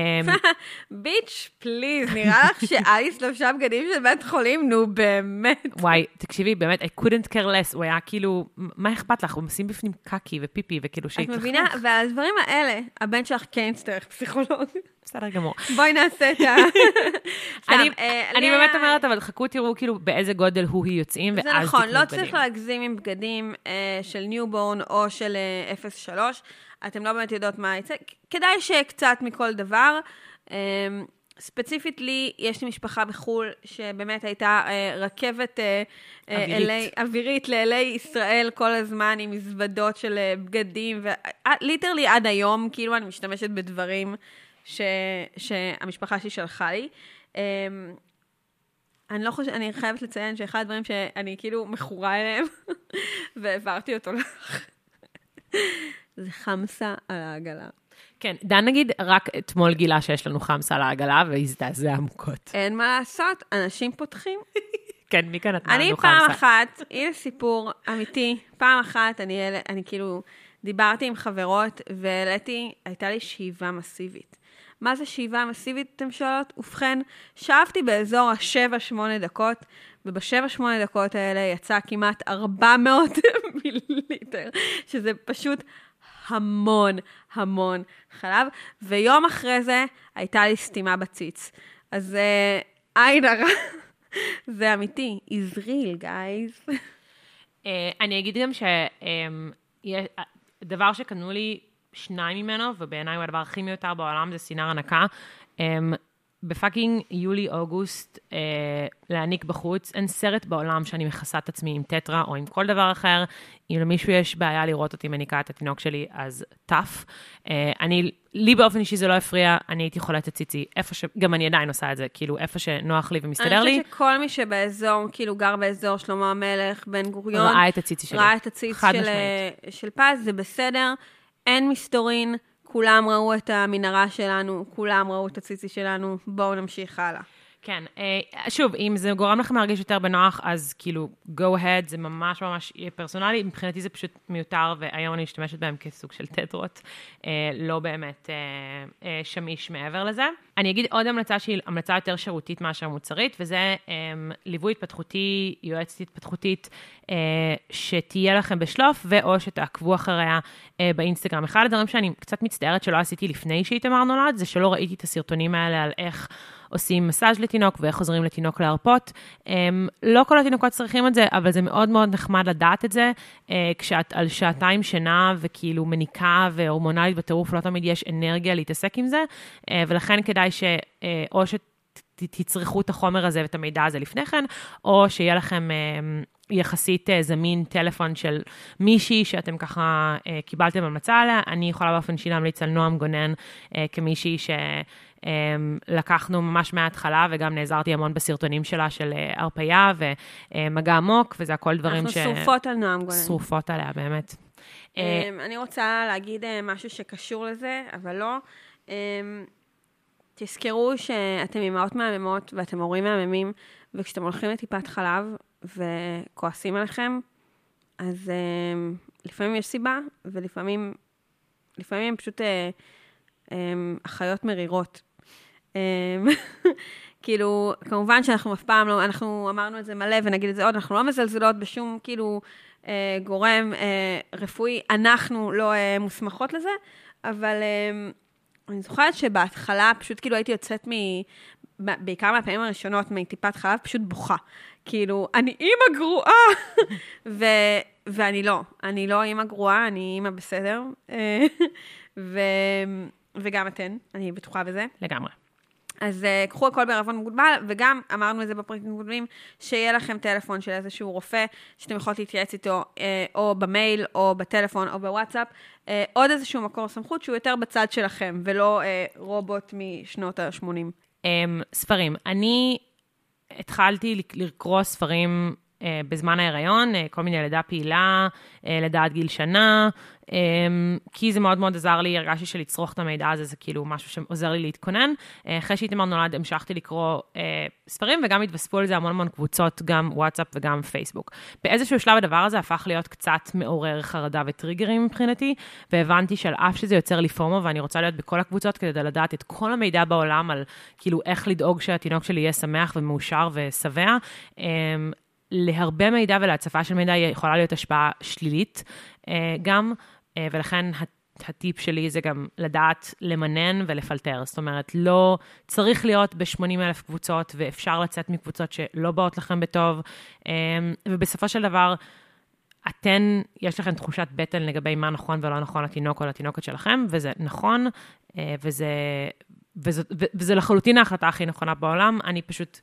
<laughs> ביץ', פליז, נראה לך שאליס לבשה בגדים של בית חולים? נו, באמת. וואי, תקשיבי, באמת, I couldn't care less, הוא היה כאילו, מה אכפת לך? הוא משים בפנים קקי ופיפי, וכאילו את מבינה? ועל הדברים האלה, הבן שלך כן יצטרך פסיכולוג. בסדר גמור. בואי נעשה את ה... <laughs> אני, <laughs> אה, אני באמת אומרת, אבל חכו תראו כאילו באיזה גודל הוא היא יוצאים, ואז תקנו בגדים. בגדים. זה נכון, לא צריך להגזים עם בגדים אה, של newborn או של אה, 03. אתם לא באמת יודעות מה יצא. כדאי שקצת מכל דבר. אה, ספציפית לי, יש לי משפחה בחו"ל, שבאמת הייתה אה, רכבת אה, אווירית. LA, אווירית ל LA ישראל כל הזמן, עם מזוודות של אה, בגדים, וליטרלי עד היום, כאילו אני משתמשת בדברים ש, שהמשפחה שלי שלחה לי. Um, אני לא חושבת, אני חייבת לציין שאחד הדברים שאני כאילו מכורה אליהם, <laughs> והעברתי אותו לך, זה חמסה על העגלה. כן, דן נגיד רק אתמול גילה שיש לנו חמסה על העגלה, והזדעזע עמוקות. אין מה לעשות, אנשים פותחים. <laughs> כן, מי כאן נתנה לנו חמסה? אני פעם אחת, הנה סיפור אמיתי, פעם אחת אני, אני כאילו דיברתי עם חברות והעליתי, הייתה לי שאיבה מסיבית. מה זה שאיבה מסיבית, אתם שואלות? ובכן, שאבתי באזור ה-7-8 דקות, וב-7-8 דקות האלה יצא כמעט 400 <laughs> מיליליטר, שזה פשוט המון, המון חלב. ויום אחרי זה הייתה לי סתימה בציץ. אז uh, עין הרע, <laughs> זה אמיתי, is real, guys. Uh, אני אגיד גם שדבר um, שקנו לי שניים ממנו, ובעיניי הוא הדבר הכי מיותר בעולם, זה סינר הנקה. Um, בפאקינג יולי-אוגוסט אה, להעניק בחוץ, אין סרט בעולם שאני מכסה את עצמי עם טטרה או עם כל דבר אחר. אם למישהו יש בעיה לראות אותי מניקה את התינוק שלי, אז טאף. אה, אני, לי באופן אישי זה לא הפריע, אני הייתי חולת ציצי, איפה ש... גם אני עדיין עושה את זה, כאילו, איפה שנוח לי ומסתדר לי. אני חושבת שכל מי שבאזור, כאילו, גר באזור שלמה המלך, בן גוריון, ראה את הציצי שלי. ראה את הציץ של, אה, של פז, זה בסדר. אין מסתורין, כולם ראו את המנהרה שלנו, כולם ראו את הציצי שלנו, בואו נמשיך הלאה. כן, אה, שוב, אם זה גורם לכם להרגיש יותר בנוח, אז כאילו, go ahead, זה ממש ממש פרסונלי. מבחינתי זה פשוט מיותר, והיום אני משתמשת בהם כסוג של טטרות, אה, לא באמת אה, שמיש מעבר לזה. אני אגיד עוד המלצה שהיא המלצה יותר שירותית מאשר מוצרית, וזה ליווי התפתחותי, יועצת התפתחותית, שתהיה לכם בשלוף, ואו שתעקבו אחריה באינסטגרם. אחד הדברים שאני קצת מצטערת שלא עשיתי לפני שאיתמר נולד, זה שלא ראיתי את הסרטונים האלה על איך... עושים מסאז' לתינוק ואיך עוזרים לתינוק להרפות. אמ, לא כל התינוקות צריכים את זה, אבל זה מאוד מאוד נחמד לדעת את זה, אה, כשאת על שעתיים שינה וכאילו מניקה והורמונלית בטירוף, לא תמיד יש אנרגיה להתעסק עם זה, אה, ולכן כדאי ש... אה, או ש... תצרכו את החומר הזה ואת המידע הזה לפני כן, או שיהיה לכם יחסית זמין טלפון של מישהי שאתם ככה קיבלתם המלצה עליה. אני יכולה באופן אישי להמליץ על נועם גונן כמישהי ש... אמ, לקחנו ממש מההתחלה, וגם נעזרתי המון בסרטונים שלה של אה, הרפייה ומגע עמוק, וזה הכל דברים ש... אנחנו שרופות על נועם גונן. שרופות עליה, באמת. אה, אמ, אני רוצה להגיד אה, משהו שקשור לזה, אבל לא. תזכרו שאתם אימהות מהממות ואתם הורים מהממים, וכשאתם הולכים לטיפת חלב וכועסים עליכם, אז לפעמים יש סיבה, ולפעמים לפעמים הם פשוט אחיות מרירות. אמ, <laughs> כאילו, כמובן שאנחנו אף פעם לא, אנחנו אמרנו את זה מלא ונגיד את זה עוד, אנחנו לא מזלזלות בשום כאילו אה, גורם אה, רפואי, אנחנו לא אה, מוסמכות לזה, אבל אה, אני זוכרת שבהתחלה פשוט כאילו הייתי יוצאת מ... בעיקר מהפעמים הראשונות מטיפת חלב, פשוט בוכה. כאילו, אני אימא גרועה! <laughs> ו, ואני לא, אני לא אימא גרועה, אני אימא בסדר. <laughs> ו, וגם אתן, אני בטוחה בזה. לגמרי. אז uh, קחו הכל בערבון מוגבל, וגם אמרנו את זה בפרקים קודמים, שיהיה לכם טלפון של איזשהו רופא, שאתם יכולות להתייעץ איתו uh, או במייל, או בטלפון, או בוואטסאפ, uh, עוד איזשהו מקור סמכות שהוא יותר בצד שלכם, ולא uh, רובוט משנות ה-80. Um, ספרים. אני התחלתי לקרוא ספרים בזמן ההיריון, uh, כל מיני לידה פעילה, לידה עד גיל שנה, כי זה מאוד מאוד עזר לי, הרגשתי שלצרוך את המידע הזה זה כאילו משהו שעוזר לי להתכונן. אה, אחרי שאיתמר נולד המשכתי לקרוא אה, ספרים, וגם התווספו לזה המון המון קבוצות, גם וואטסאפ וגם פייסבוק. באיזשהו שלב הדבר הזה הפך להיות קצת מעורר חרדה וטריגרים מבחינתי, והבנתי שעל אף שזה יוצר לי פומו, ואני רוצה להיות בכל הקבוצות כדי לדעת את כל המידע בעולם על כאילו איך לדאוג שהתינוק שלי יהיה שמח ומאושר ושבע. אמ, להרבה מידע ולהצפה של מידע יכולה להיות השפעה שלילית אה, גם. אה, ולכן הטיפ שלי זה גם לדעת למנן ולפלטר. זאת אומרת, לא צריך להיות ב-80 אלף קבוצות, ואפשר לצאת מקבוצות שלא באות לכם בטוב, אה, ובסופו של דבר, אתן, יש לכם תחושת בטן לגבי מה נכון ולא נכון לתינוק או לתינוקת שלכם, וזה נכון, אה, וזה, וזה, וזה לחלוטין ההחלטה הכי נכונה בעולם. אני פשוט...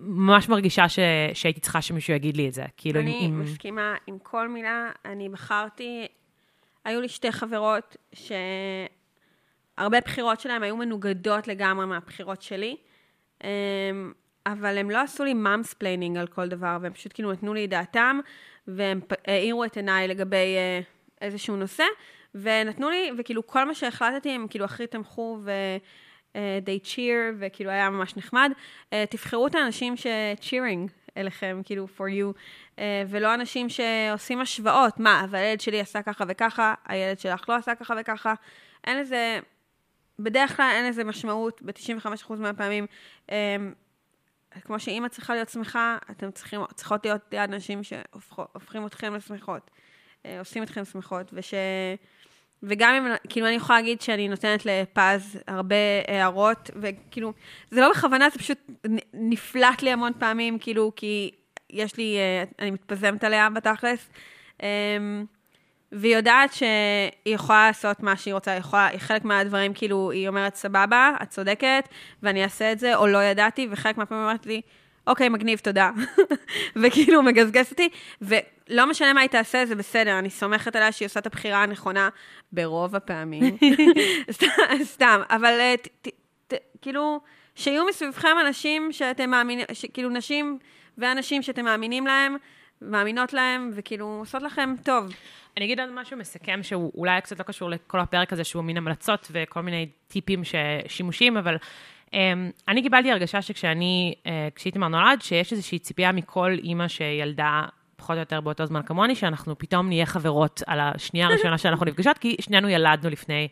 ממש מרגישה ש... שהייתי צריכה שמישהו יגיד לי את זה. כאילו, אני עם... מסכימה עם כל מילה. אני בחרתי היו לי שתי חברות שהרבה בחירות שלהן היו מנוגדות לגמרי מהבחירות שלי, אמ, אבל הם לא עשו לי momsplaining על כל דבר, והם פשוט כאילו נתנו לי את דעתם, והם האירו את עיניי לגבי אה, איזשהו נושא, ונתנו לי, וכאילו כל מה שהחלטתי, הם כאילו הכי תמכו, ו... they cheer, וכאילו היה ממש נחמד. Uh, תבחרו את האנשים ש-cheering אליכם, כאילו, for you, אה, ולא אנשים שעושים השוואות. מה, אבל הילד שלי עשה ככה וככה, הילד שלך לא עשה ככה וככה. אין לזה, בדרך כלל אין לזה משמעות, ב-95% מהפעמים. אה, כמו שאימא צריכה להיות שמחה, אתם צריכים, צריכות להיות אנשים שהופכים אתכם לשמחות, אה, עושים אתכם שמחות, וש... וגם אם, כאילו, אני יכולה להגיד שאני נותנת לפז הרבה הערות, וכאילו, זה לא בכוונה, זה פשוט נפלט לי המון פעמים, כאילו, כי יש לי, אה, אני מתפזמת עליה בתכלס, אמ, והיא יודעת שהיא יכולה לעשות מה שהיא רוצה, היא יכולה, חלק מהדברים, כאילו, היא אומרת, סבבה, את צודקת, ואני אעשה את זה, או לא ידעתי, וחלק מהפעמים אומרת לי, אוקיי, מגניב, תודה. <laughs> וכאילו, מגזגז אותי, ולא משנה מה היא תעשה, זה בסדר, אני סומכת עליה שהיא עושה את הבחירה הנכונה ברוב הפעמים. <laughs> סתם, אבל אה, כאילו, שיהיו מסביבכם אנשים שאתם מאמינים, כאילו, נשים ואנשים שאתם מאמינים להם, מאמינות להם, וכאילו, עושות לכם טוב. אני אגיד עוד משהו מסכם, שהוא אולי קצת לא קשור לכל הפרק הזה, שהוא מין המלצות וכל מיני טיפים שימושיים, אבל Um, אני קיבלתי הרגשה שכשאני, uh, כשאיתמר נולד, שיש איזושהי ציפייה מכל אימא שילדה פחות או יותר באותו זמן כמוני, שאנחנו פתאום נהיה חברות על השנייה הראשונה שאנחנו נפגשות, כי שנינו ילדנו לפני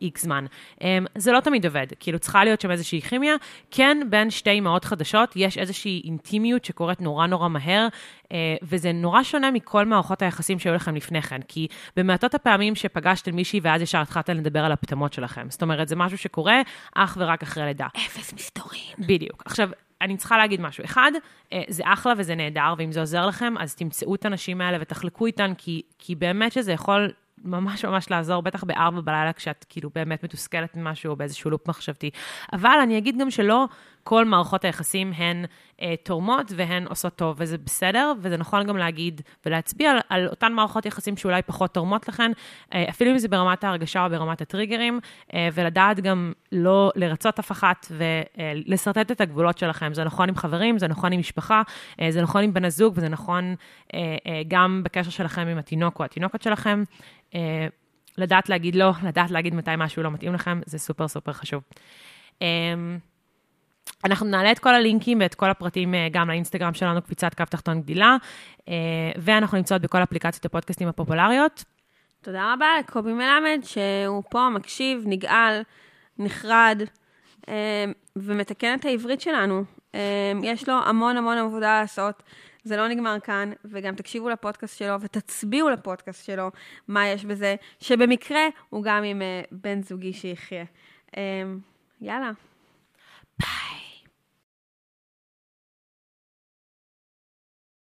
איקס זמן. Um, זה לא תמיד עובד, כאילו צריכה להיות שם איזושהי כימיה. כן, בין שתי אימהות חדשות יש איזושהי אינטימיות שקורית נורא נורא מהר, uh, וזה נורא שונה מכל מערכות היחסים שהיו לכם לפני כן, כי במעטות הפעמים שפגשתם מישהי ואז ישר התחלתם לדבר על הפטמות שלכם. זאת אומרת, זה משהו שקורה אך ורק אחרי לידה. אפס מסתורים. בדיוק. עכשיו, אני צריכה להגיד משהו. אחד, אה, זה אחלה וזה נהדר, ואם זה עוזר לכם, אז תמצאו את הנשים האלה ותחלקו איתן, כי, כי באמת שזה יכול ממש ממש לעזור, בטח בארבע בלילה, כשאת כאילו באמת מתוסכלת ממשהו או באיזשהו לופ מחשבתי. אבל אני אגיד גם שלא כל מערכות היחסים הן אה, תורמות והן עושות טוב, וזה בסדר, וזה נכון גם להגיד ולהצביע על, על אותן מערכות יחסים שאולי פחות תורמות לכן, אה, אפילו אם זה ברמת ההרגשה או ברמת הטריגרים, אה, ולדעת גם לא לרצות אף אחת ולשרטט את הגבולות שלכם. זה נכון עם חברים, זה נכון עם משפחה, אה, זה נכון עם בן הזוג, וזה נכון אה, אה, גם בקשר שלכם עם התינוק או התינוקת שלכם. אה, לדעת להגיד לא, לדעת להגיד מתי משהו לא מתאים לכם, זה סופר סופר חשוב. אה, אנחנו נעלה את כל הלינקים ואת כל הפרטים אה, גם לאינסטגרם שלנו, קפיצת קו תחתון גדילה, ואנחנו נמצאות בכל אפליקציות הפודקאסטים הפופולריות. תודה רבה לקובי מלמד, שהוא פה, מקשיב, נגעל, נחרד, ומתקן את העברית שלנו. יש לו המון המון עבודה לעשות. זה לא נגמר כאן, וגם תקשיבו לפודקאסט שלו ותצביעו לפודקאסט שלו, מה יש בזה, שבמקרה הוא גם עם בן זוגי שיחיה. יאללה.